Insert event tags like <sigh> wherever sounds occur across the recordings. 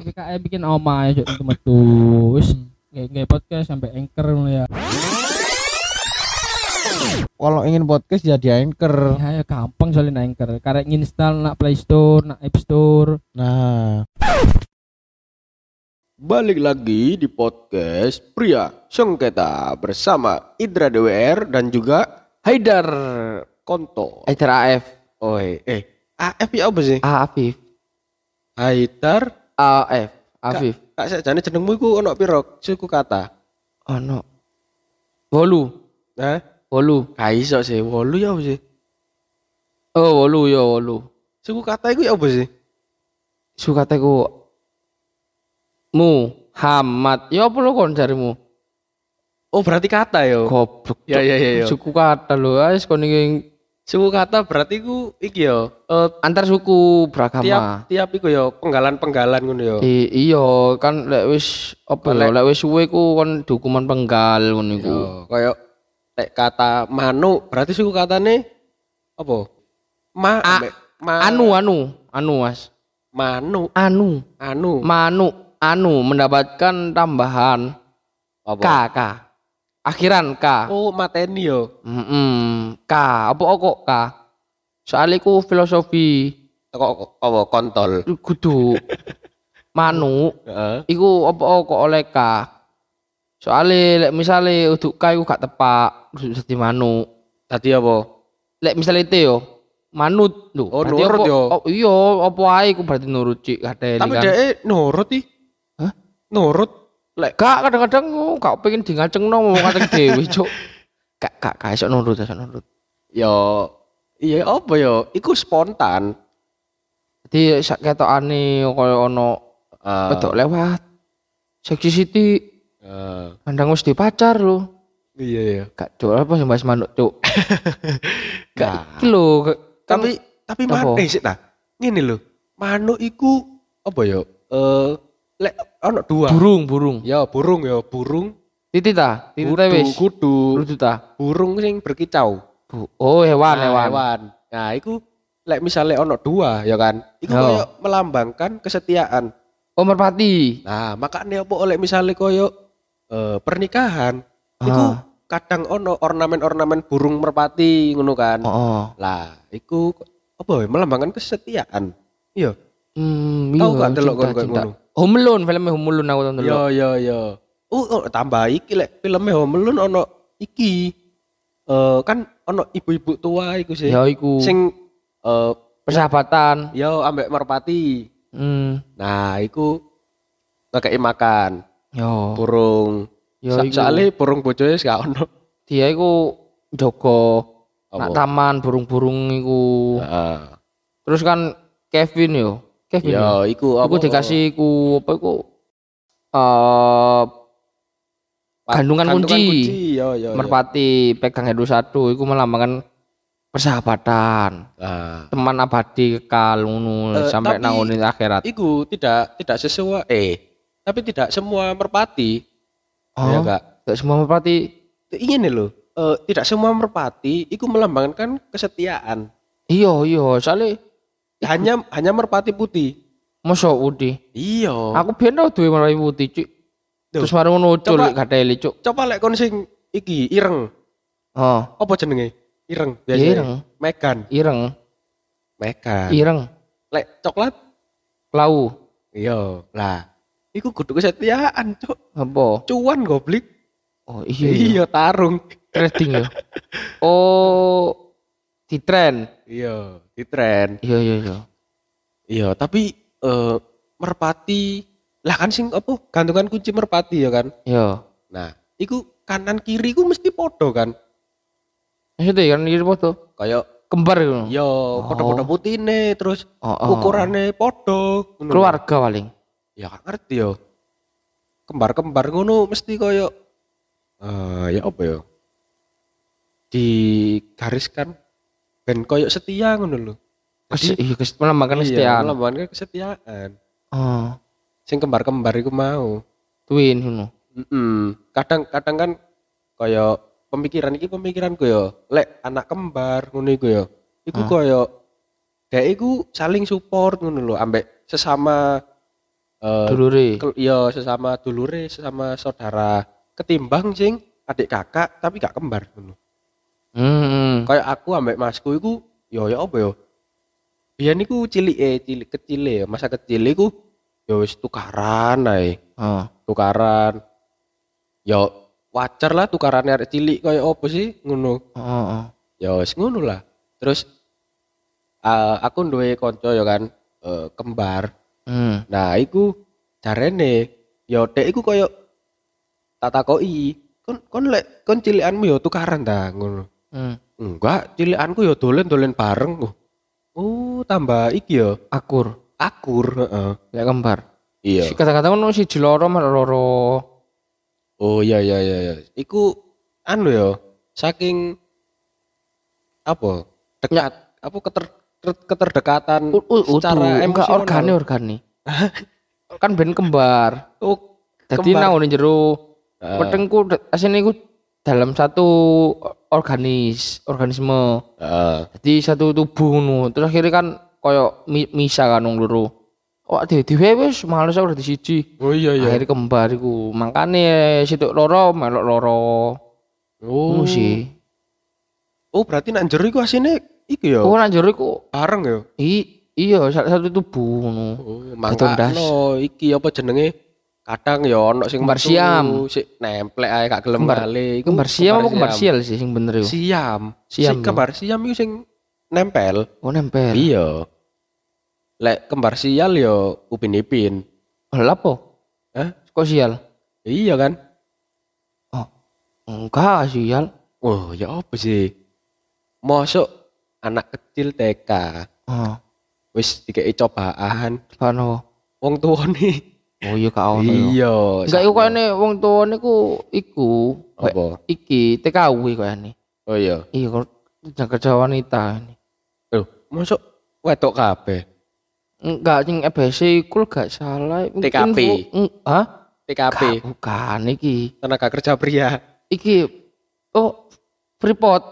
PKM bikin oma ya cuk. Metu wis. Nggak podcast sampai anchor ya. Kalau ingin podcast jadi anchor. ya, ya gampang soalnya anchor. Karek nginstal nak Play Store nak App Store. Nah, Balik lagi di podcast Pria Sengketa bersama Idra DWR dan juga Haidar Konto. Haidar AF Oi, eh AF ya apa sih? A Afif Haidar AF Afif Kak sajane jenengmu iku ono piro suku kata? ono Wolu Hah? Wolu Gak iso sih, wolu ya apa sih? Oh Wolu ya Wolu Suku kata iku ya apa sih? Suka teku Muhammad ya apa lo kon jarimu Oh berarti kata ya. goblok Ya, ya, ya, ya. suku kata lo guys kon iki Suku kata berarti iku iki ya. eh, antar suku beragama tiap tiap iku ya penggalan-penggalan ngono ya. I, iya kan lek wis apa Lek- lek wis suwe ku kon hukuman penggal ngono iku Yo, kayak lek kata manuk berarti suku katane apa? Ma, A- ma anu anu anu mas manu anu anu manu anu mendapatkan tambahan apa? K akhiran K Oh, mateni yo. Mm-mm. K apa kok K soalnya ku filosofi Kok apa kontol. kudu <laughs> manu Heeh. iku apa kok oleh K soalnya lek misale untuk K iku gak tepak kudu dadi manu Tadi apa? lek misale T yo manut lho Oh, berarti nurut apa- yo. oh, iya apa ae iku berarti nurut cik kadeli Tapi kan dia nurut ih. Hah? Nurut. Lek gak kadang-kadang oh, gak pengen di ngacengno mau ngaceng dhewe cuk <laughs> gak gak gak iso nurut iso nurut yo iya apa yo? Iku spontan. Jadi sak ketokane kaya ono wedok lewat. Seksi Siti eh, mandang wis di pacar lho. iya iya. Gak cuk apa sih bahas manuk cuk. <laughs> Gak Nah. iki lho. gak- kan- Tapi tapi mana sih nah? Ngene lho. Manuk iku apa yo? Eh lek ono dua. burung burung. Ya burung ya, burung. Titi ta? Titi ta wis. kudu. Kudu ta. Burung sing berkicau. Bu- Oh hewan Nah, hewan. Nah, iku lek misalnya ono dua ya kan. Iku koyo melambangkan kesetiaan. Oh merpati. Nah, makanya apa oleh misalnya koyo eh, pernikahan iku Ah. kadang ono ornamen-ornamen burung merpati ngono kan. Oh. oh. Lah, iku apa ya melambangkan kesetiaan. Iya. Hmm, Tahu iya, gak delok cinta, kon koyo cinta. ngono? Home Alone, filmnya Home Alone aku tonton Yo yo yo. Oh, oh, tambah iki lek filmnya Home Alone ono iki. Eh kan ono ibu-ibu tua iku sih. Ya iku Sing eh persahabatan. yo ambek merpati. Hmm. Nah, iku ngekei makan Yo. burung. Yo Sa iku. soalnya burung bojone gak ono. dia iku jogo nak taman burung-burung iku. Heeh. Terus kan Kevin yo. Kevin. yo. Yo, iku Iku dikasih ku apa iku? Eh Pa- Gandungan kunci. Yo yo. yo. merpati pegang hedu satu iku melambangkan persahabatan, Nah, teman abadi kekal ngono Eh, sampai nang akhirat. iku tidak tidak sesuai eh tapi tidak semua merpati ya Oh, enggak gak semua merpati. ingin loh eh, tidak semua merpati itu melambangkan kesetiaan Iya, iya, soalnya hanya hanya merpati putih. Mosok Udi. iya. Aku biyen tau duwe merpati putih, Cuk. Terus ngono coba- cul gateli, Cuk. coba lek kon sing iki ireng. Oh, apa jenenge? Ireng iya, biasanya. ireng, Megan. Ireng, Megan. Ireng, lek coklat? Lau. iya lah. Iku kudu kesetiaan cok Apa? cuan goblik Oh, iya. iya. iya tarung. Trading ya. Oh, di tren. iya di tren Iya, iya, iya. Iya, tapi eh merpati lah kan sing apa gantungan kunci merpati ya kan. Iya. Nah, iku kanan kiri ku mesti podo kan. Maksudnya kan ini foto Kayak kembar gitu. yo podo-podo putihne terus Oh, oh. ukurannya podo. keluarga paling. Ya gak ngerti yo. Kembar-kembar ngono mesti koyo eh ya apa ya? Digariskan ben koyo setia ngono lho. Jadi- iya, melambangkan Iya, kesetiaan. melambangkan kesetiaan. Oh, Sing kembar-kembar iku mau. twin ngono. Mm-mm. Kadang-kadang kan kaya pemikiran iki pemikiranku ya. Lek anak kembar ngono iku ya. Iku Ah. kaya dek iku saling support ngono lho ambek sesama eh Dulure. kel- iya sesama dulure sesama saudara ketimbang sing adik kakak tapi gak kembar ngono Hmm. kayak aku ambek masku iku yo ya apa yo biyen iku cilik eh cilik kecil ya masa kecil iku yo wis tukaran ae Oh. tukaran yo wajar lah tukaran arek cilik kayak apa sih ngono Oh, oh. ya wis ngono lah terus eh, aku duwe kanca ya kan eh, kembar Hmm. nah iku jarene ya dek iku koyo tak takoki kon kon lek kon cilikanmu ya tukaran ta ngono Hmm. enggak cilikanku ya dolen-dolen bareng oh oh tambah iki ya Akur. akur heeh Lek kembar. iya Si kata-kata ngono si loro malah loro. oh iya iya iya iya iku anu ya saking apa dekat apa keter keter- keterdekatan U- u- secara enggak emosional. organi organi. <laughs> kan ben kembar. oh Jadi kembar. nang ngene jero Heeh. petengku asine iku dalam satu organis organisme. Heeh. Jadi satu tubuh ngono. Terus akhirnya kan koyo mi- misa kan wong loro. Wah, dhewe wis males aku dadi siji. oh iya iya Akhirnya kembar iku. Makane situ loro melok loro. oh sih. oh berarti nak jero iku asine iki ya Oh, nang jero iku bareng ya i iya sa- satu tubuh ngono. oh iki apa jenenge kadang ya ono sing Kembar siam. sik nemplek ae gak gelem bali iku Kembar siam apa kembar sial sih sing bener iku? siam Siam, si ya. kembar siam iku sing nempel Oh nempel. iya lek kembar sial ya upin ipin Lah apa? Hah? Kok sial? iya kan Enggak sial. oh ya apa sih Mosok anak kecil TK Oh, wis dikei cobaan apa? wong tuane Oh iya gak ono. ya. iya Enggak iku kayane wong tuane ku iku apa iki TKW kayane. oh iya Iya jaga kerja wanita ini. Loh, mosok wedok kabeh Enggak sing EBC iku gak salah. Mungkin TKP. Hah? TKP Gak, bukan iki. tenaga kerja pria Iki oh Freeport.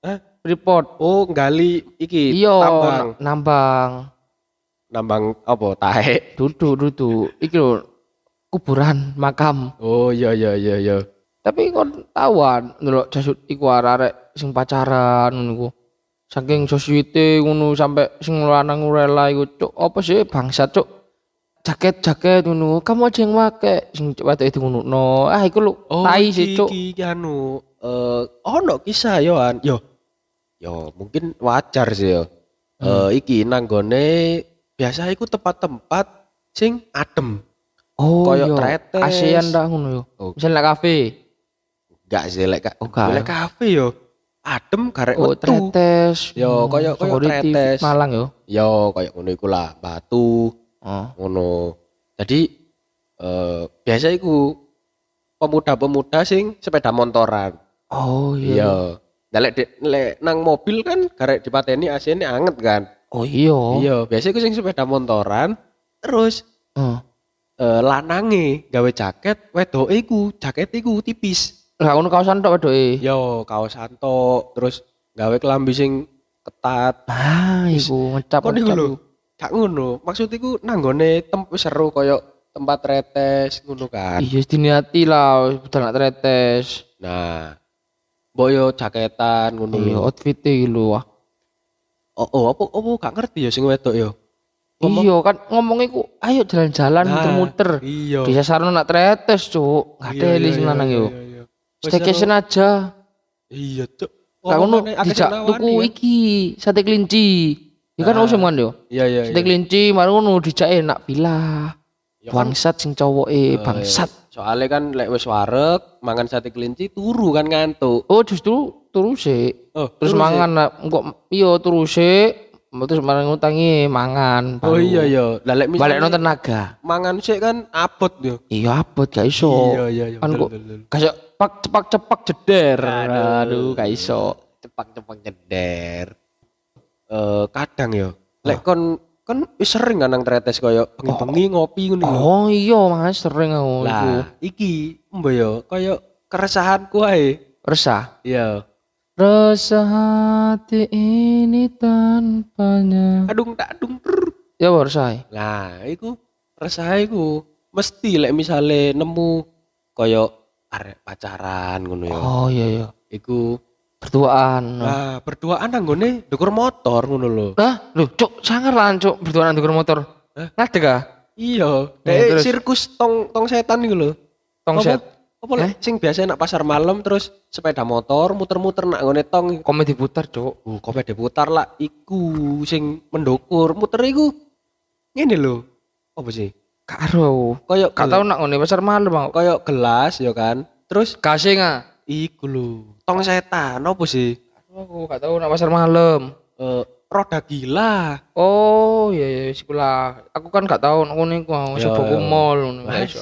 Hah? Freeport. oh gali iki Iya, tambang na- nambang. Nambang apa tahe Duduk duduk. Iki lho kuburan makam. oh iya iya iya iya Tapi kon tawan ndelok jasut iku arek sing pacaran ngono iku. Saking sosiete ngono sampai sing lanang rela iku cuk apa sih bangsat cuk. Jaket-jaket ngono, kamu aja yang make sing wedok itu ngono. No, ah iku lho tai sih cuk. iki anu eh ono kisah yo an yo yo mungkin wajar sih yo Hmm. Eh iki nanggone biasa iku tempat-tempat sing adem Oh, koyo iya. tretes. ASEAN dah ngono yo. Oh. Misalnya kafe. gak sih lek ka- Oh, lek kafe yo adem karek Oh, metu tretes. Yo, Hmm, koyo- koyo di TV tretes. Malang yo. yo kayak ngono iku lah batu Oh. ngono jadi eh biasa iku pemuda-pemuda sing sepeda motoran Oh iya. iya Nah, lek nang mobil kan karek dipateni AC ini anget kan Oh iya. iya biasa iku sing sepeda motoran terus Oh. eh, lanange gawe jaket wedoke iku jaket iku tipis Lah ngono kaosan tok wedoke. yo kaos santok terus gawe kelambi sing ketat Ah, iku ngecap. ngecap gak ngono maksud iku nanggone tem wis seru koyo tempat retes ngono kan Iya, diniati lah, budal nak tretes. nah boyo jaketan ngono Iya, outfit iki lho. Oh, oh apa apa gak ngerti ya sing wedok yo Ngomong- Iya kan ngomong iku, ayo jalan-jalan Nah, muter-muter. iya Di nak tretes, Cuk. Gak Iya, ada iya, sing lanang iya, yo. iya, Staycation aja. iya cuk Lah ngono dijak tuku iki sate kelinci. Ya kan usum kan yo. iya iya Sate kelinci mari ngono dijak enak villa. Ya kan, Bangsat sing cowoke, eh, bangsat. soalnya kan lek wis wareg mangan sate kelinci turu kan ngantuk Oh, justru terus sih. oh Terus turu mangan kok iya terus sih. Terus marang ngutangi mangan. oh baru. iya iya lah lek Balik nonton tenaga. mangan sih kan abot yo Iya abot gak iso. iya iya iya Kan kok-. Kasih cepak cepak cepak jeder. Aduh. Aduh, gak iso. cepak-cepak jeder eh kadang yo lek kon kon wis sering kan nang tretes koyo bengi-bengi ngopi ngono. Oh iya, mas sering aku lah iki mbok yo koyo keresahanku ae Resah. iya Resah hati ini tanpanya. Adung tak adung. brr. Ya saya. Lah, iku resah iku mesti lek misale nemu koyo arek pacaran ngono ya. Oh iya iya. Iku Berduaan. lah berduaan nanggone ndukur motor ngono lho. Lah, lho, cuk, sangar lah, cuk, berduaan ndukur motor. Hah? Ngadeg ah? Iya, Ya, dek terus? sirkus tong tong setan iku lho. Tong set. Apa lek sing biasa nak pasar malam terus sepeda motor muter-muter nak ngone tong Komedi putar, cuk. Oh, kopi diputar lah iku sing mendukur muter iku ngene lho. Apa sih? Karo. Koyo Gak tau nak ngene pasar malam, koyo gelas ya kan. Terus Gasing ah. iku lho, tong setan apa sih? Aku gak tau nak pasar malam. Eh roda gila. Oh, iya iya kula. Aku kan gak tau nak ngene iku, coba ku ya. mall ngono guys.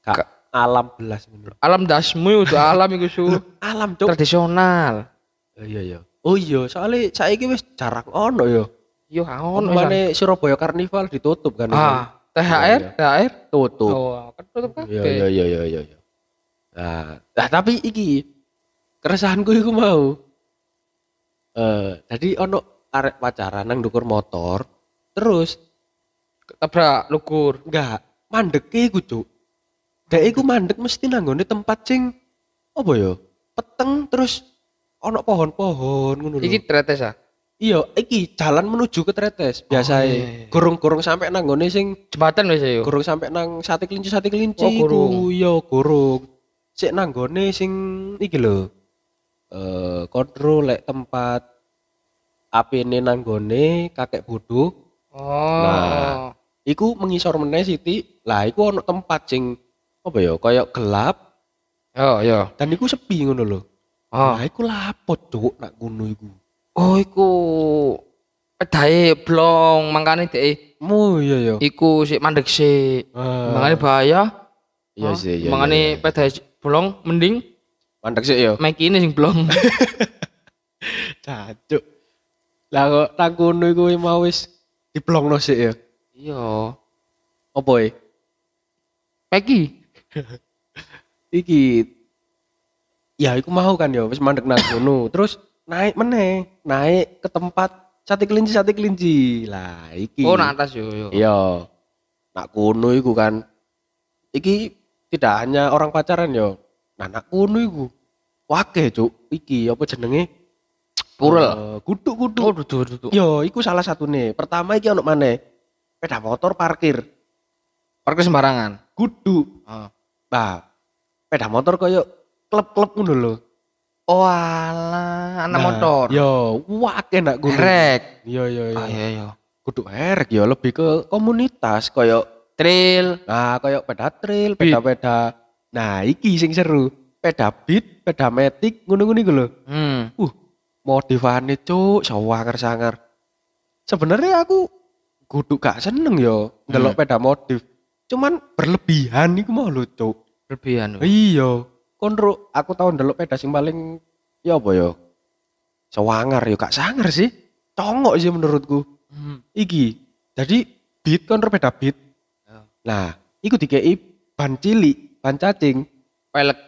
Kak alam belas bener. Alam dasmu udah alam iku su. <laughs> Alam cuk. Tradisional. Oh, iya iya. Oh iya, soalnya saiki wis jarang ono ya. Yo ono. Omane Surabaya Karnival ditutup kan. Ah, THR, Iya, THR. tutup. Oh, kan tutup kabeh. Iya iya iya iya iya. iya. Nah, nah, tapi iki keresahanku iku mau. Eh, tadi ono arek pacaran nang ndukur motor, terus Tabrak lugur. enggak mandeke iku, Cuk. Dek iku mandek mesti nanggone tempat sing apa ya? Peteng terus ono pohon-pohon ngono lho. Iki tretes ah. Iya, iki jalan menuju ke Tretes. Biasa Oh, iya, iya. gorong-gorong sampai nanggone sing Jembatan wis ya, yo. Gorong sampai nang sate kelinci sate kelinci Oh, gorong. ya gorong. Sik nanggone sing iki lho. Eh kontrol lek tempat apene nanggone kakek bodoh Oh. Nah. iku mengisor meneh Siti. Lah iku ono tempat sing apa ya kaya gelap Yo yo. dan iku sepi ngono lho. Oh. Nah iku lapot cuk nak ngono iku. Oh, iku pedae blong mangkane dhek Oh iya ya. iku sik mandek sik. Ah, Mangane bahaya. Iya Oh, sih iya. Mangane pedae blong mending mandek sih ya. mek ini sing blong. <laughs> Cacuk. Lah kok nang kono iku mau wis diblongno sik ya. Iya. Apa e? Peki. Iki ya iku mau kan ya wis mandek nang kono. Terus naik meneh, naik ke tempat sate kelinci sate kelinci. Lah iki. Oh, nang atas yo yo. Iya. Nak kono iku kan. Iki tidak hanya orang pacaran yo. Nah, nak kono iku. Wake, Cuk. Iki apa jenenge? Purel. Eh, Kudu-kudu. Oh, dudu dudu. Yo, iku salah satu nih. Pertama iki ono maneh. Sepeda motor parkir. Parkir sembarangan. Kudu. Oh. Nah, sepeda motor koyo klub-klub ngono lho. Oh, alah, anak Nah, motor. Yo, wake nak ngono. Rek. Yo yo yo. Oh, iya iya. Kudu erek yo lebih ke komunitas koyo Trail. nah koyo peda trail, peda-peda. Nah, iki sing seru. Peda beat, peda matic, ngono-ngono iku lho. Hmm. Modifane cuk, sangar-sangar. Sebenarnya aku kudu gak seneng yo ndelok peda modif. Cuman berlebihan iku mau lho cuk. Berlebihan. Iya, konro aku tau ndelok peda sing paling ya apa ya? Sewangar ya gak sangar sih. Congok sih menurutku. Hmm. Iki. Jadi beat konro peda beat. Ya. Nah, iku dikei ban cilik, ban cacing. Pelek.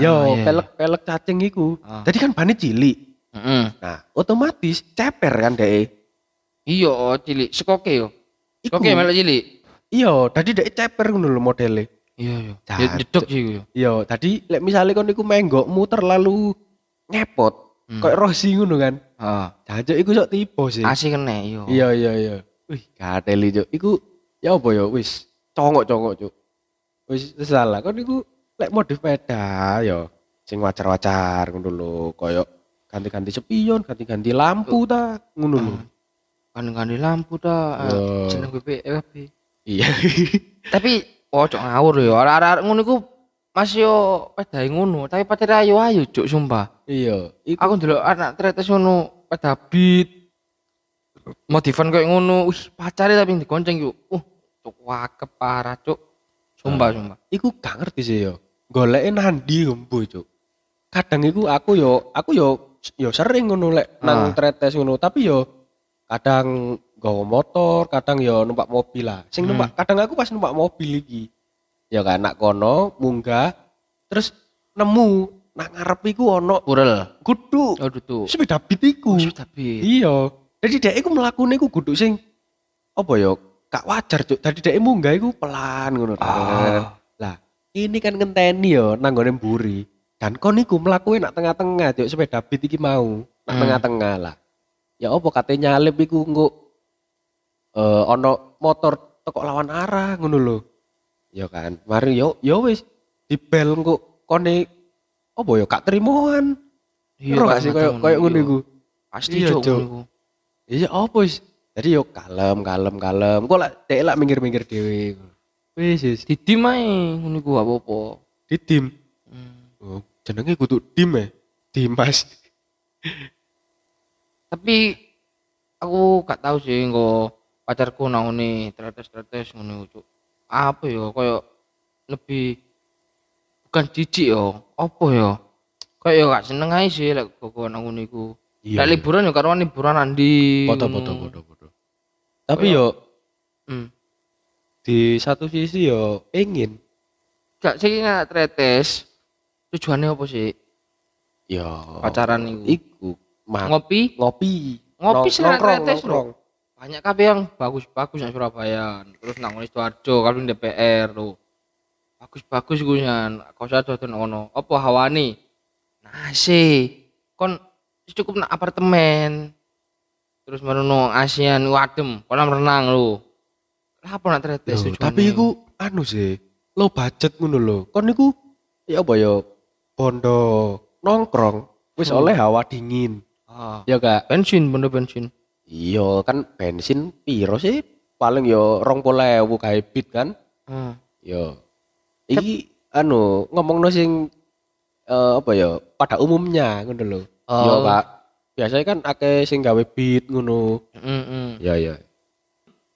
Yo, Ah, iya, iya. pelek-pelek cacing iku. Ah. Jadi kan bannya cilik. Heeh. Nah, otomatis ceper kan deh. Iya, cilik. Sekoke yo. Sekoke melek cilik. Iya, tadi dek ceper ngono lho modele. Iya, iya. Ya jedok sih yo. Iya, tadi lek misale kon iku menggokmu terlalu ngepot, Hmm. kayak Rossi ngono kan. Heeh. Jajak iku sok tipe sih. Asih kene yo. Iya iya iya. Wih, gateli cuk. Iku ya apa ya wis congok-congok cuk. Wis salah. Kon iku lek modif sepeda ya sing wajar-wajar ngono lho, koyo ganti-ganti spion, ganti-ganti lampu ta, ngono lho. Kan-kan di lampu ta. Jeneng BPF. Iya. <laughs> Tapi ojo ngawur yo. Arek-arek ngono iku masih yo pedae ngono, tapi pacar ayu ayu cuk sumpah. Iya, iku Aku ndelok anak tretes ngono peda beat. Modifan kayak ngono, wih pacare tapi digonceng yuk. Uh, cuk wakep parah cuk. Sumpah sumpah. iku gak ngerti sih yo. Goleke nandi gembo cuk. Kadang iku aku yo, aku yo yo sering ngono lek nang tretes ngono, tapi yo kadang nggawa motor, kadang yo numpak mobil lah. Sing Hmm. numpak kadang aku pas numpak mobil iki. Ya kan nak kono munggah terus nemu nang ngarep iku ono Purel. kudu Oh, dudu. sepeda beat iku. Oh, tapi. Iya. Jadi dhek iku mlakune iku kudu sing apa ya? Gak wajar, Cuk. Dadi dhek munggah iku pelan ngono. Ah. Lah, ini kan ngenteni yo nang gone mburi. Dan kon iku mlakuke nak tengah-tengah, Cuk, sepeda beat iki mau. Nak Hmm. tengah-tengah lah. Ya apa kate nyalip iku engko eh ono motor teko lawan arah ngono lho. Ya kan. Mari yo yo wis dibel engko kone apa ya gak terimoan. Iya, gak Kak, sih koyo koyo ngono iku. Pasti Iya. Iya apa wis. Jadi yo kalem kalem kalem. Kok lak dek lak minggir-minggir dhewe. Wis wis Didim ae ngono iku apa-apa. di tim. Hmm. Oh, jenenge kudu tim ya. Dimas. Tapi aku gak tahu sih engko pacarku nangone tretes-tretes ngono Cuk. Apa ya koyo lebih bukan jijik yo, apa ya? Kayak ya gak seneng ae sih lek kok nang ngono iku. Lek liburan ya karo liburan andi. Foto ngono. foto foto foto. Tapi yo Hmm. di satu sisi yo ingin Gak sih nggak tretes. Tujuannya apa sih? yo Pacaran iku. iku Ngopi, ngopi. ngopi sih tretes nongkrong. Banyak kabeh yang bagus-bagus yang Surabaya. Terus nang Sidoarjo kalau DPR lo. Bagus-bagus gue. Kau sadar tuh ono. Apa hawane? Nah sih, kon cukup nak apartemen. Terus merenung ASEAN wadem, kolam renang lo. Apa nak tretes tapi iku anu sih, low budget ngono lho. Kon niku ya apa ya bondo nongkrong wis Hmm. oleh hawa dingin. Ah, Ya kak. bensin, bener bensin. Iya kan bensin piro sih? Paling yo rong ewu kae bit kan. Hmm. Yo. Iki anu ngomongno sing eh, apa ya pada umumnya ngono lho. Yo Oh. Kak. Biasanya kan akeh sing gawe beat ngono. Mm -mm. Ya ya.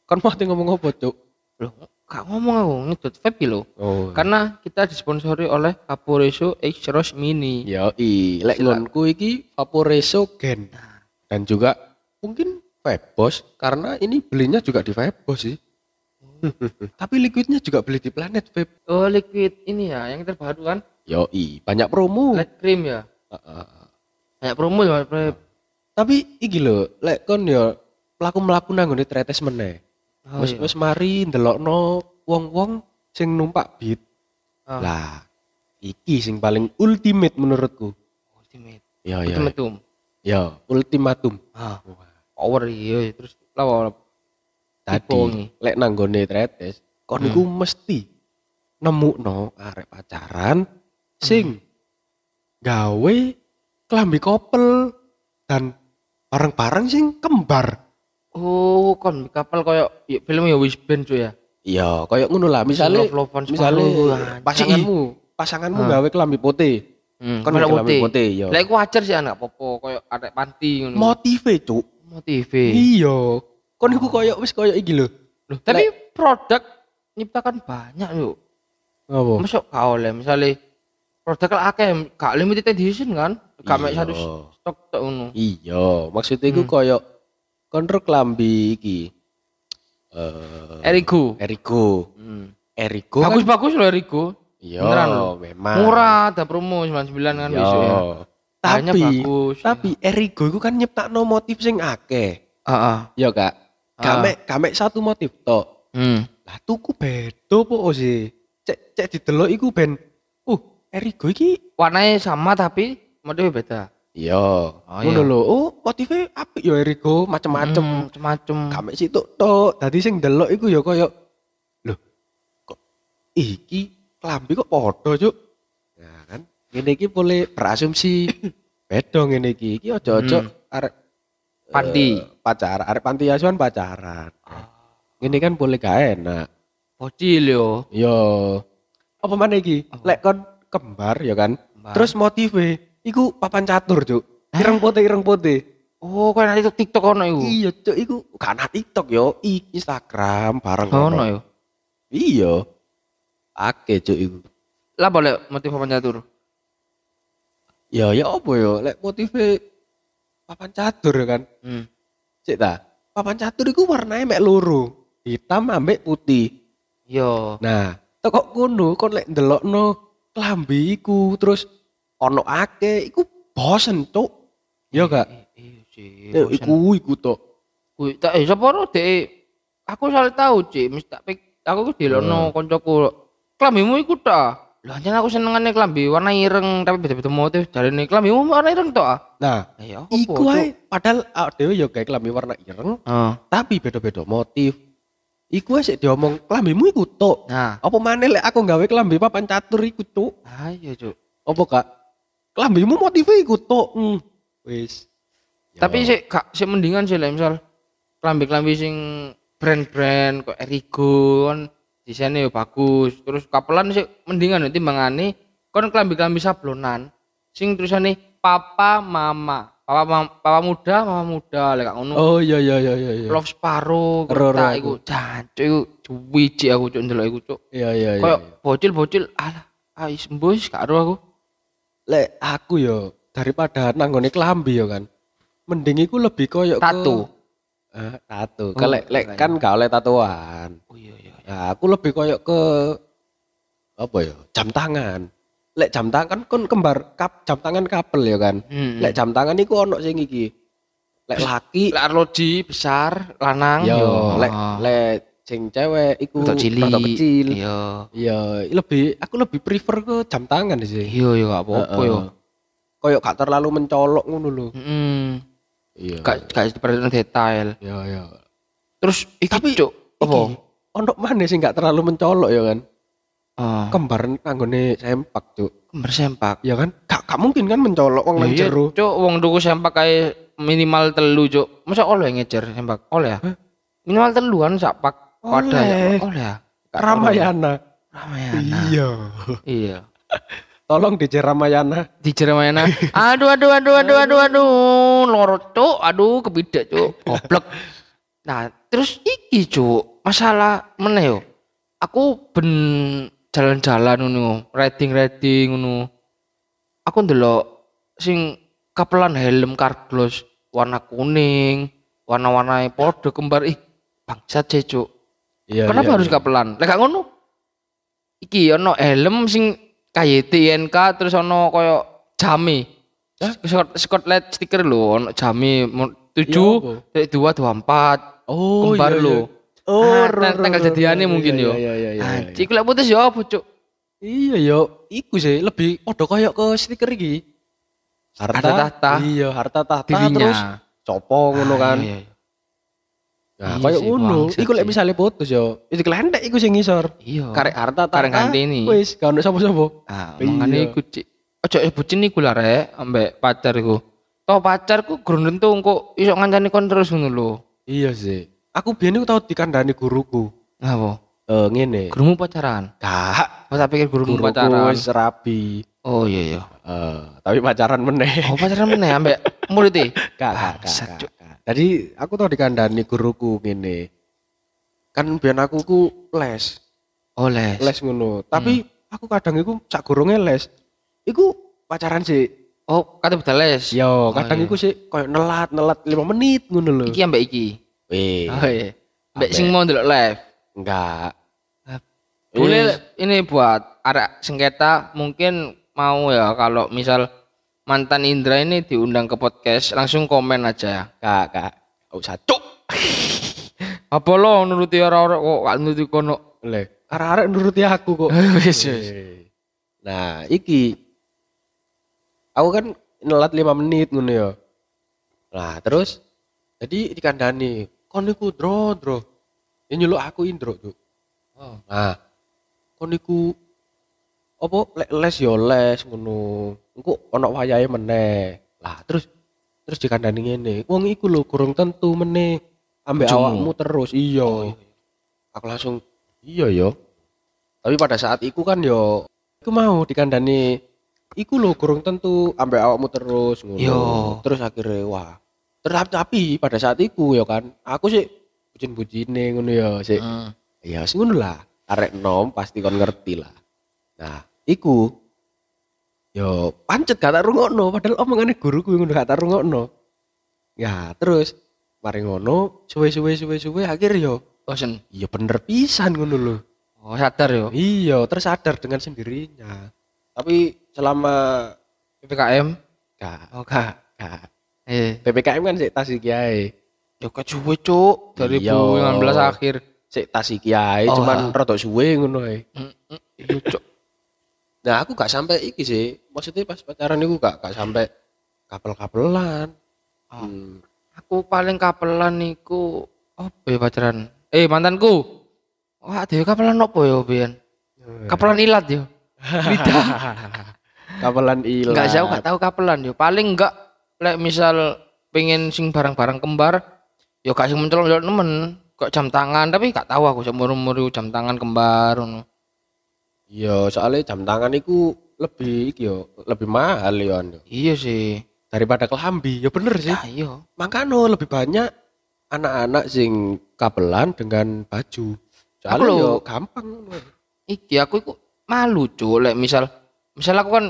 Kan mau ngomong apa, Cuk? Loh, gak ngomong aku ngedot vape lo. Oh. Karena kita disponsori oleh Vaporeso X Rose Mini. Ya i, lek ngonku iki Vaporeso Gen. Dan juga mungkin Febos karena ini belinya juga di Febos sih. <laughs> Tapi liquidnya juga beli di Planet Vape. Oh, liquid ini ya, yang terbaru kan? Yo i, banyak promo. Light cream ya. Heeh. Banyak promo ya, Vape. Tapi iki lho, lek kon yo mlaku-mlaku nang ngene tretes meneh. Oh, Wis iya. wis mari ndelokno wong-wong sing numpak beat. Ah. Lah, iki sing paling ultimate menurutku. Ultimate. Ya ya. Ultimatum. Ya, ultimatum. Ah, power iya. Terus lawa Tadi lek nang gone tretes, kon Hmm. niku mesti nemukno arek pacaran sing gawe klambi kopel dan bareng-bareng sing kembar. Oh, kon kapal koyo ya, film ya Wisband cuy ya. Iya, kayak ngono lah. Misale Love-lovean misale anjay. pasanganmu, pasanganmu Ah. gawe klambi putih. Hmm, Kon klambi putih. putih, ya. Lah iku wajar sih anak popo koyo arek panti ngono. Motive, Cuk. Motive. Iya. Kon iku koyo wis koyo iki lho. Loh, tapi produk nyiptakan banyak yuk. Apa? Masuk gak oleh misalnya produk lah akeh gak limited edition kan? Gak mek Iya. satu stok tok ngono. Iya, maksudnya iku Hmm. koyo kontrol klambi iki. Eh, Erigo. Erigo. Hmm. Erigo kan Bagus-bagus loh Erigo. Iya, Beneran lho. memang. Murah, ada promo 99 kan Iya. besok ya. Tapi bagus. tapi Erigo itu kan nyiptakno motif sing akeh. Heeh. Ya, Kak. Gak Ah. mek gak mek satu motif tok. Hmm. Lah tuku beda po sih. Cek cek didelok iku ben uh Erigo iki Warnanya sama tapi motifnya beda. iya. Oh, Ngono iya. lho. Oh, motifnya apik ya Erigo, macem-macem. Hmm, macem-macem. Gak mek situ tok. Dadi sing delok iku ya koyo lho kok iki klambi kok padha, Cuk. Ya kan. Ngene iki boleh berasumsi <coughs> beda ngene iki. Iki ojo-ojo Hmm. arek Panti. eh, pacaran, arek panti asuhan pacaran. Ini kan boleh gak enak. Bocil yo. Yo. Apa mana iki? Apa? Lek kon kembar ya kan. Kembar. Terus motive iku papan catur, Cuk. Ireng putih, ireng putih. Oh, kau nanti TikTok ono iku. Iya, Cuk, iku kan TikTok yo, i Instagram bareng Ono yo. Iya. Ake, Cuk iku. Lah boleh motif papan catur. Ya ya apa yo? Lek motive papan catur ya kan. Hmm. Cek ta. Papan catur iku warnanya mek loro. Hitam ambek putih. Yo. Nah, teko kono kon lek ndelokno klambi iku terus ono akeh iku bosen cuk ya gak Iya sih. Ya, bosen. iku iku tok Kuwi tak eh sapa ro dek aku salah tahu Cik, mesti tak aku ku dilono koncoku. Klambimu iku ta. Lah jan aku senengane klambi warna ireng tapi beda-beda motif. Jarine klambimu warna ireng tok ah. nah Ya apa, iku ae padahal awake dhewe ya gawe klambi warna ireng Heeh. tapi beda-beda motif iku ae sik diomong klambimu iku tok Nah, apa maneh lek aku gawe klambi papan catur iku cuk ayo Cuk. apa kak klambimu motifnya iku tok hmm. wis Tapi Ya. sih kak sih mendingan sih lah misal klambi-klambi sing brand-brand kok Erigo kan desainnya ya bagus. Terus kapelan sih mendingan nanti mangane kon klambi-klambi sablonan sing tulisannya papa mama. Papa mam- papa muda, mama muda lek ngono. oh iya iya iya iya iya Love Sparrow, aku. iku jancuk iku cuwici aku cuk ndelok iku cuk. iya iya iya Kayak bocil-bocil alah ais mbus gak aku. lek aku yo daripada nanggone klambi yo kan mending iku lebih koyo ke- Tato. eh, tato Oh, lek kan gak oleh tatoan iya iya. Nah, aku lebih koyo ke apa ya? Jam tangan. Lek jam tangan kon kembar kap jam tangan couple ya kan. Hmm. Lek jam tangan iku ono sing iki. Lek laki Lek arloji besar, lanang yo lek lek sing cewek iku rodok kecil. Iya. Iya, lebih aku lebih prefer ke jam tangan sih. Iya, iya gak apa-apa yo. Koyo gak terlalu mencolok ngono lho. Heeh. Iya. Gak gak detail. Iya, iya. Terus iki Tapi cuk, apa? Iki, ono mana sing gak terlalu mencolok ya kan? Ah, Kembar nanggone sempak, Cuk. kembar sempak. Ya kan? Gak, gak mungkin kan mencolok wong nang Iya, jero. Cuk, wong tuku sempak kae minimal telu, Cuk. Masa oleh ngecer sempak? Oleh ya? Minimal telu kan sak pak wadah ya. Oleh. Oleh ya? Ramayana. Ramayana. Iya. Iya. <laughs> Tolong DJ Ramayana. Di Ramayana. <laughs> Aduh aduh aduh aduh aduh aduh loro cuk, aduh kebidak cuk. Goblok. Nah, terus iki cuk, masalah meneh yo. Aku ben jalan-jalan ngono, riding-riding ngono. Aku ndelok sing kapelan helm karblos warna kuning, warna-warnanya podo kembar ih bangsat sih cuk. Iya. Kenapa harus kapelan? Lek ngono. Iki ono helm sing KYT INK terus ono koyo jame. Scot Scotland stiker lho ono jame mo- tujuh dari dua dua empat Oh, kembar iya, lho. Iya. Oh, Ah, tanggal jadiannya mungkin iya, yo. Iya, iya, iya. Ah, iya. Cik lek putus yo apa cuk? Iya yo, iku sih lebih podo koyo ke stiker iki. Harta, Harta tahta. Iya, harta tahta Dirinya. terus copo ngono Ah, kan. Iya, iya. Nah, Iya koyo ngono. Iku lek misale putus yo, itu kelentek iku sing ngisor. Iya. Karek harta tahta. Karek nganteni. Wis, gak ono sapa-sapa. Ah, Iya. makane iku cik. Ojo eh bucin iku lah rek ambek pacar iku. Toh pacarku gurung tentu engko iso ngancani kon terus ngono lho. Iya sih. Aku biyen iku tau dikandani guruku. Ngapa? Eh ngene. Gurumu pacaran? Oh, tak pikir gurumu guruku pacaran. wis rabi. Oh iya iya. Eh, tapi pacaran meneh. Oh pacaran meneh ambek murid e. Gak, Cuk. gak. Jadi aku tau dikandani guruku ngene. Kan biyen aku ku les, Oh les. les ngono. Tapi aku kadang iku sak gurunge les. Iku pacaran sih. Oh kata beda les. Yo, kadang iya. iku sih koyo nelat-nelat 5 menit ngono lho. Iki ambek iki. Weh, Oh iya. Ambek. sing mau ndelok live. enggak. Boleh ini buat arek sengketa mungkin mau ya kalau misal mantan Indra ini diundang ke podcast langsung komen aja ya. Kak, kak. Usah cuk. <laughs> Apa lo nuruti orang-orang kok gak nuruti kono. Le, arek-arek nuruti aku kok. <laughs> Wis wis. Weh. Nah, iki aku kan nelat 5 menit ngono ya. Nah, terus jadi dikandani, kon niku dro, dro. Ya nyeluk aku indro, Cuk. Oh. Nah, kon niku apa le- les yo les ngono. Engko ono wayahe meneh. Lah, terus terus dikandani ngene, wong iku lho kurang tentu meneh ambek awakmu terus. Iya. Aku langsung iya yo. Tapi pada saat itu kan yo iku mau dikandani iku lho kurang tentu ambek awakmu terus ngono. Terus akhirnya wah. Terus tapi pada saat itu ya kan aku sih bucin-bucine ngono ya sih. Hmm. Ya wis ngono lah. Arek nom pasti kon ngerti lah. Nah, iku yo pancet gak tak rungokno padahal omongane guruku ngono gak tak rungokno. Ya, terus mari ngono suwe-suwe suwe-suwe akhir yo Bosen. iya bener pisan ngono lho. Oh sadar yo. Iya, tersadar dengan sendirinya. Tapi selama PPKM. Gak, Oh, gak. gak. Eh, PPKM kan sik tas iki ae. yo kecuwe cuk dari Iya. 2019 akhir. Sik tas iki ae, Oh, cuman rada suwe ngono ae. Mm, mm, Iya cuk. Nah, aku gak sampai iki sih. Maksudnya pas pacaran iku gak gak sampai kapel-kapelan. Oh. Hmm. Aku paling kapelan niku apa ya pacaran? Eh mantanku. Wah, dhewe kapelan opo ya, Bian? Kapelan ilat <laughs> yo. Lidah. kapelan. Enggak sih aku gak tahu kapelan yo. Paling enggak lek misal pengen sing barang-barang kembar yo gak sing mencolok nemen kok jam tangan tapi gak tahu aku seumur-umur iku jam tangan kembar ngono. Iya, soalnya jam tangan iku lebih iki yo, lebih mahal yo. Iya sih. Daripada kelambi, ya bener sih. Ya iya. Makanya lebih banyak anak-anak sing kapelan dengan baju. Soalnya yo gampang. Iki aku iku malu cuk lek misal misal aku kan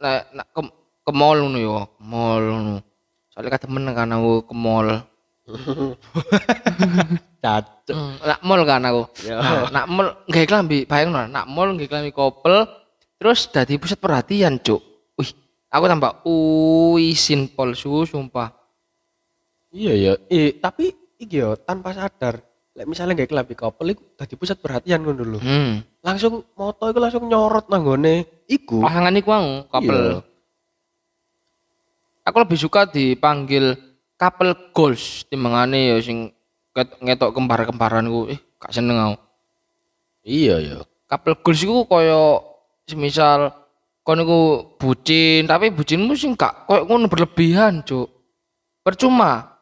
lek nak ke, mall ngono yo, ke mall ngono. Soalnya katemen kan aku ke mall. <laughs> Cacuk. Hmm, nak mall kan aku. Ya. Nah, nak mall nggak klambi, bayang nak mall nggak klambi couple, terus dari pusat perhatian cuk. Wih, aku tambah uisin polsu sumpah. Iya ya. Eh, tapi iki yo tanpa sadar. Lek misalnya nggak kelambi couple iku dadi pusat perhatian ngono lho. Hmm. Langsung moto iku langsung nyorot nanggone iku. Pasangan iku mau couple. Iya. Aku lebih suka dipanggil couple goals timbangane ya sing ngetok kembar-kembaran ku. Eh, gak seneng aku. Iya ya. Couple goals iku koyo semisal kon iku bucin, tapi bucinmu sing gak koyo ngono berlebihan, Cuk. Percuma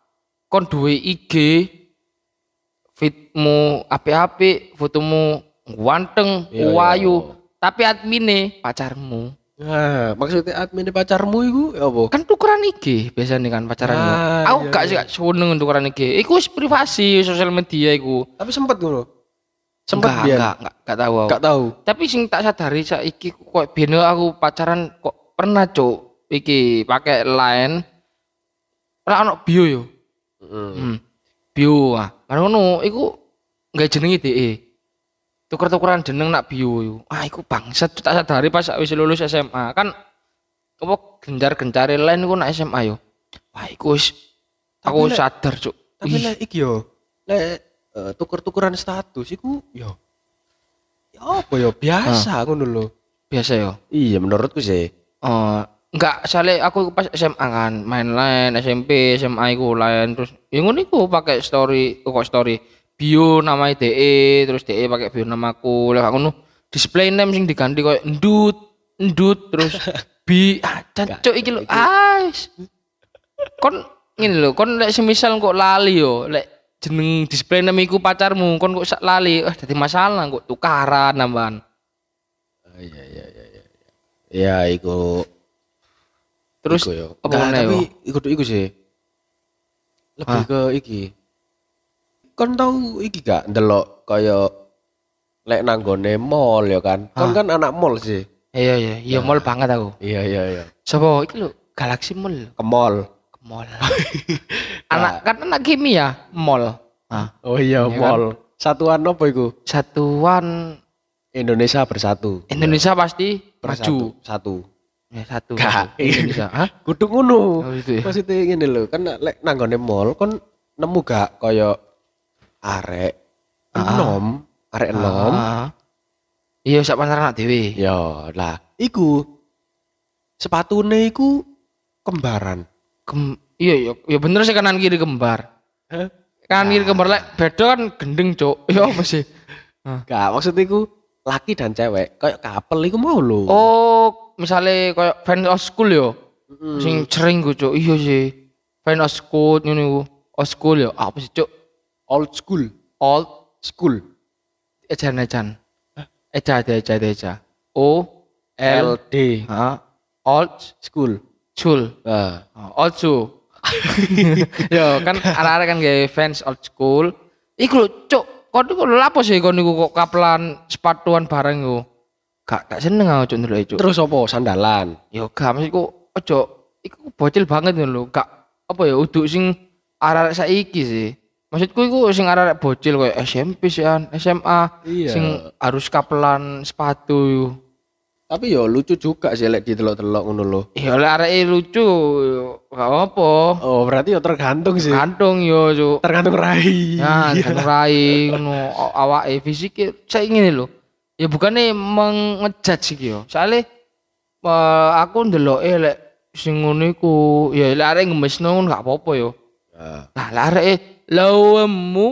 kon duwe IG fitmu api-api, fotomu ganteng, Iya, wayu, iya. tapi admine pacarmu. Nah, maksudnya admin pacarmu iku ya apa? Kan tukeran IG biasanya kan pacaran. Ah, aku iya, gak sih gak seneng tukeran IG. Iku wis privasi sosial media iku. Tapi sempet ngono. Sempet enggak, biyen. enggak, enggak, enggak tahu aku. Gak tahu. Tapi sing tak sadari saiki kok bene aku pacaran kok pernah cuk iki pakai line ora ono bio yo. Heeh. Hmm. Bio ah. Mari ngono iku enggak jenenge DE. Tuker-tukeran jeneng nak bio yo. Ah iku bangsat tak sadari pas wis lulus SMA kan apa genjar-gencare line iku nak SMA yo. Wah iku wis aku lek- sadar cuk. Tapi lek iki yo, lek eh, tuker-tukeran status iku yo ya apa yo biasa ngono lho. biasa yo. Iya menurutku sih. Oh, enggak sale aku pas SMA kan main lain SMP SMA iku lain terus ya ngono iku pakai story kok story bio namanya DE terus DE pakai bio namaku lah ngono display name sing diganti koyo endut endut terus <laughs> bi ah cancuk iki lho ais kon ngene lho kon lek semisal kok lali yo lek jeneng display name iku pacarmu kon kok sak lali eh dadi masalah kok tukaran nambahan Ah, iya iya iya iya. Ya iku terus iku yo. apa meneh tapi iku iku sih. Lebih Hah? ke iki. Kon tau iki gak ndelok kaya lek nanggone mall ya kan. Kon Hah? kan anak mall sih. iya iya iya mall banget aku Iya iya iya. Sopo iki lho Galaxy Mall. Ke mall. ke mall. <laughs> anak kan anak kimia mall. Ah, Oh iya Iya kan? mall. Satuan apa iku? satuan Indonesia bersatu. Indonesia pasti Bersatu. maju. Satu. Ya satu. Gak. Indonesia. <laughs> Hah? Kudu ngono. Oh itu ya. Maksudnya ngene lho, kan lek nanggone mall kon nemu gak kaya arek Ah. enom, arek enom. Ah. Iya sak pasaran anak dhewe. Ya, lah iku sepatune iku kembaran. Kem iya iya ya bener sih kanan kiri kembar. Hah? Kanan kiri kembar lek beda kan gendeng, Cuk. Ya apa sih? Gak maksud iku laki dan cewek kayak couple iku mau lho. Oh, misalnya kayak fan of school yo. Mm. Sing sering gue, Cuk. Iya sih. Fan of school ngono iku. Of school yo. Apa sih, Cuk? Old school, Old school. Ejan. Eja eja eja eja. O L ha old school. school. Nah, Oh, old school. <laughs> Yo kan arek-arek kan gawe fans old school. Iku cuk. Kon iku lho apa sih kon niku kok kapelan sepatuan bareng iku. Gak gak seneng aku cuk ndelok cuk. terus apa sandalan? Yo gak maksudku ojo iku bocil banget ngono lho. Gak apa ya uduk sing arek saiki sih. Maksudku iku sing arek bocil koyo SMP sih an, SMA Iya. sing harus kapelan sepatu. Tapi yo lucu juga sih lek ditelok-telok ngono lho. Ya lek areke lucu gak apa. Oh, berarti yo tergantung sih. Gantung yo, Cuk. Tergantung rai. Ya, kan rai ngono awake fisike saya ngene lho. Ya bukannya mengejudge iki yo. Soale eh, aku ndeloke lek sing ngono iku ya lek arek ngemesno ngono gak apa-apa yo. Nah, Lah lek arek lawemu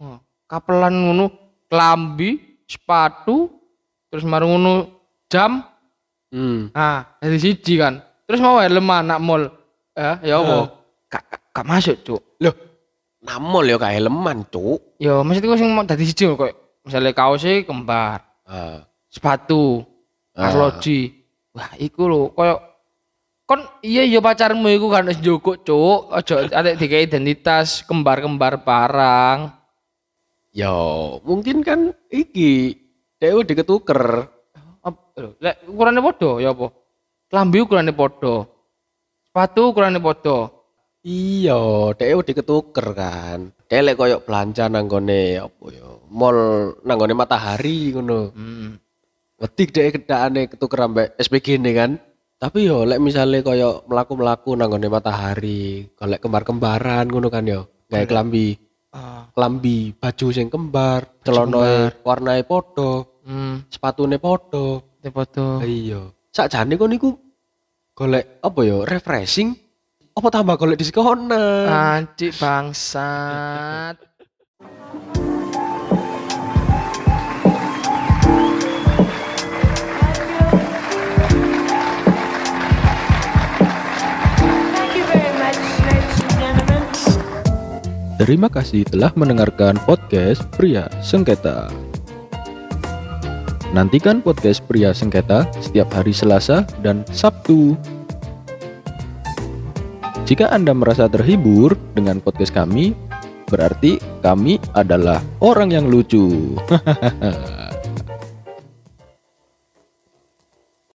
oh, kapelan ngono klambi, sepatu, terus marung ngono jam. Hmm. Nah, dari siji kan. Terus mau helm anak mall. Ya, ya apa? Gak, gak, gak masuk, Cuk. Loh, namol yo kayak helman, Cuk. Ya maksudku sing mau dadi siji koyo misalnya kaosnya kembar, Ah. sepatu, Ah. arloji. Wah, iku lho koyo kon iya iya pacarmu iku kan wis njogok, Cuk. Aja arek dikai identitas kembar-kembar barang. Yo, mungkin kan iki diketuker. Ap- lho, Lek ukurane padha ya apa? Klambi ukurane padha. Sepatu ukurane padha. Iya, dewe diketuker kan. Delek koyo belanja nang gone apa yo? Mall nang gone matahari ngono. Hmm. Wedi dhek kedakane ketuker ambek SPG ini kan. Tapi yo lek misale koyo melaku-melaku nang gone matahari, golek kembar-kembaran ngono kan yo. Gawe klambi, Ah, klambi, baju sing kembar, celana warnae padha, hmm, sepatune padha. padha. Iya. Sakjane kon niku golek apa yo refreshing apa tambah golek diskonan. Anjing bangsat. Terima kasih telah mendengarkan podcast Pria Sengketa. Nantikan podcast Pria Sengketa setiap hari Selasa dan Sabtu. Jika Anda merasa terhibur dengan podcast kami, berarti kami adalah orang yang lucu. Hahaha. <laughs>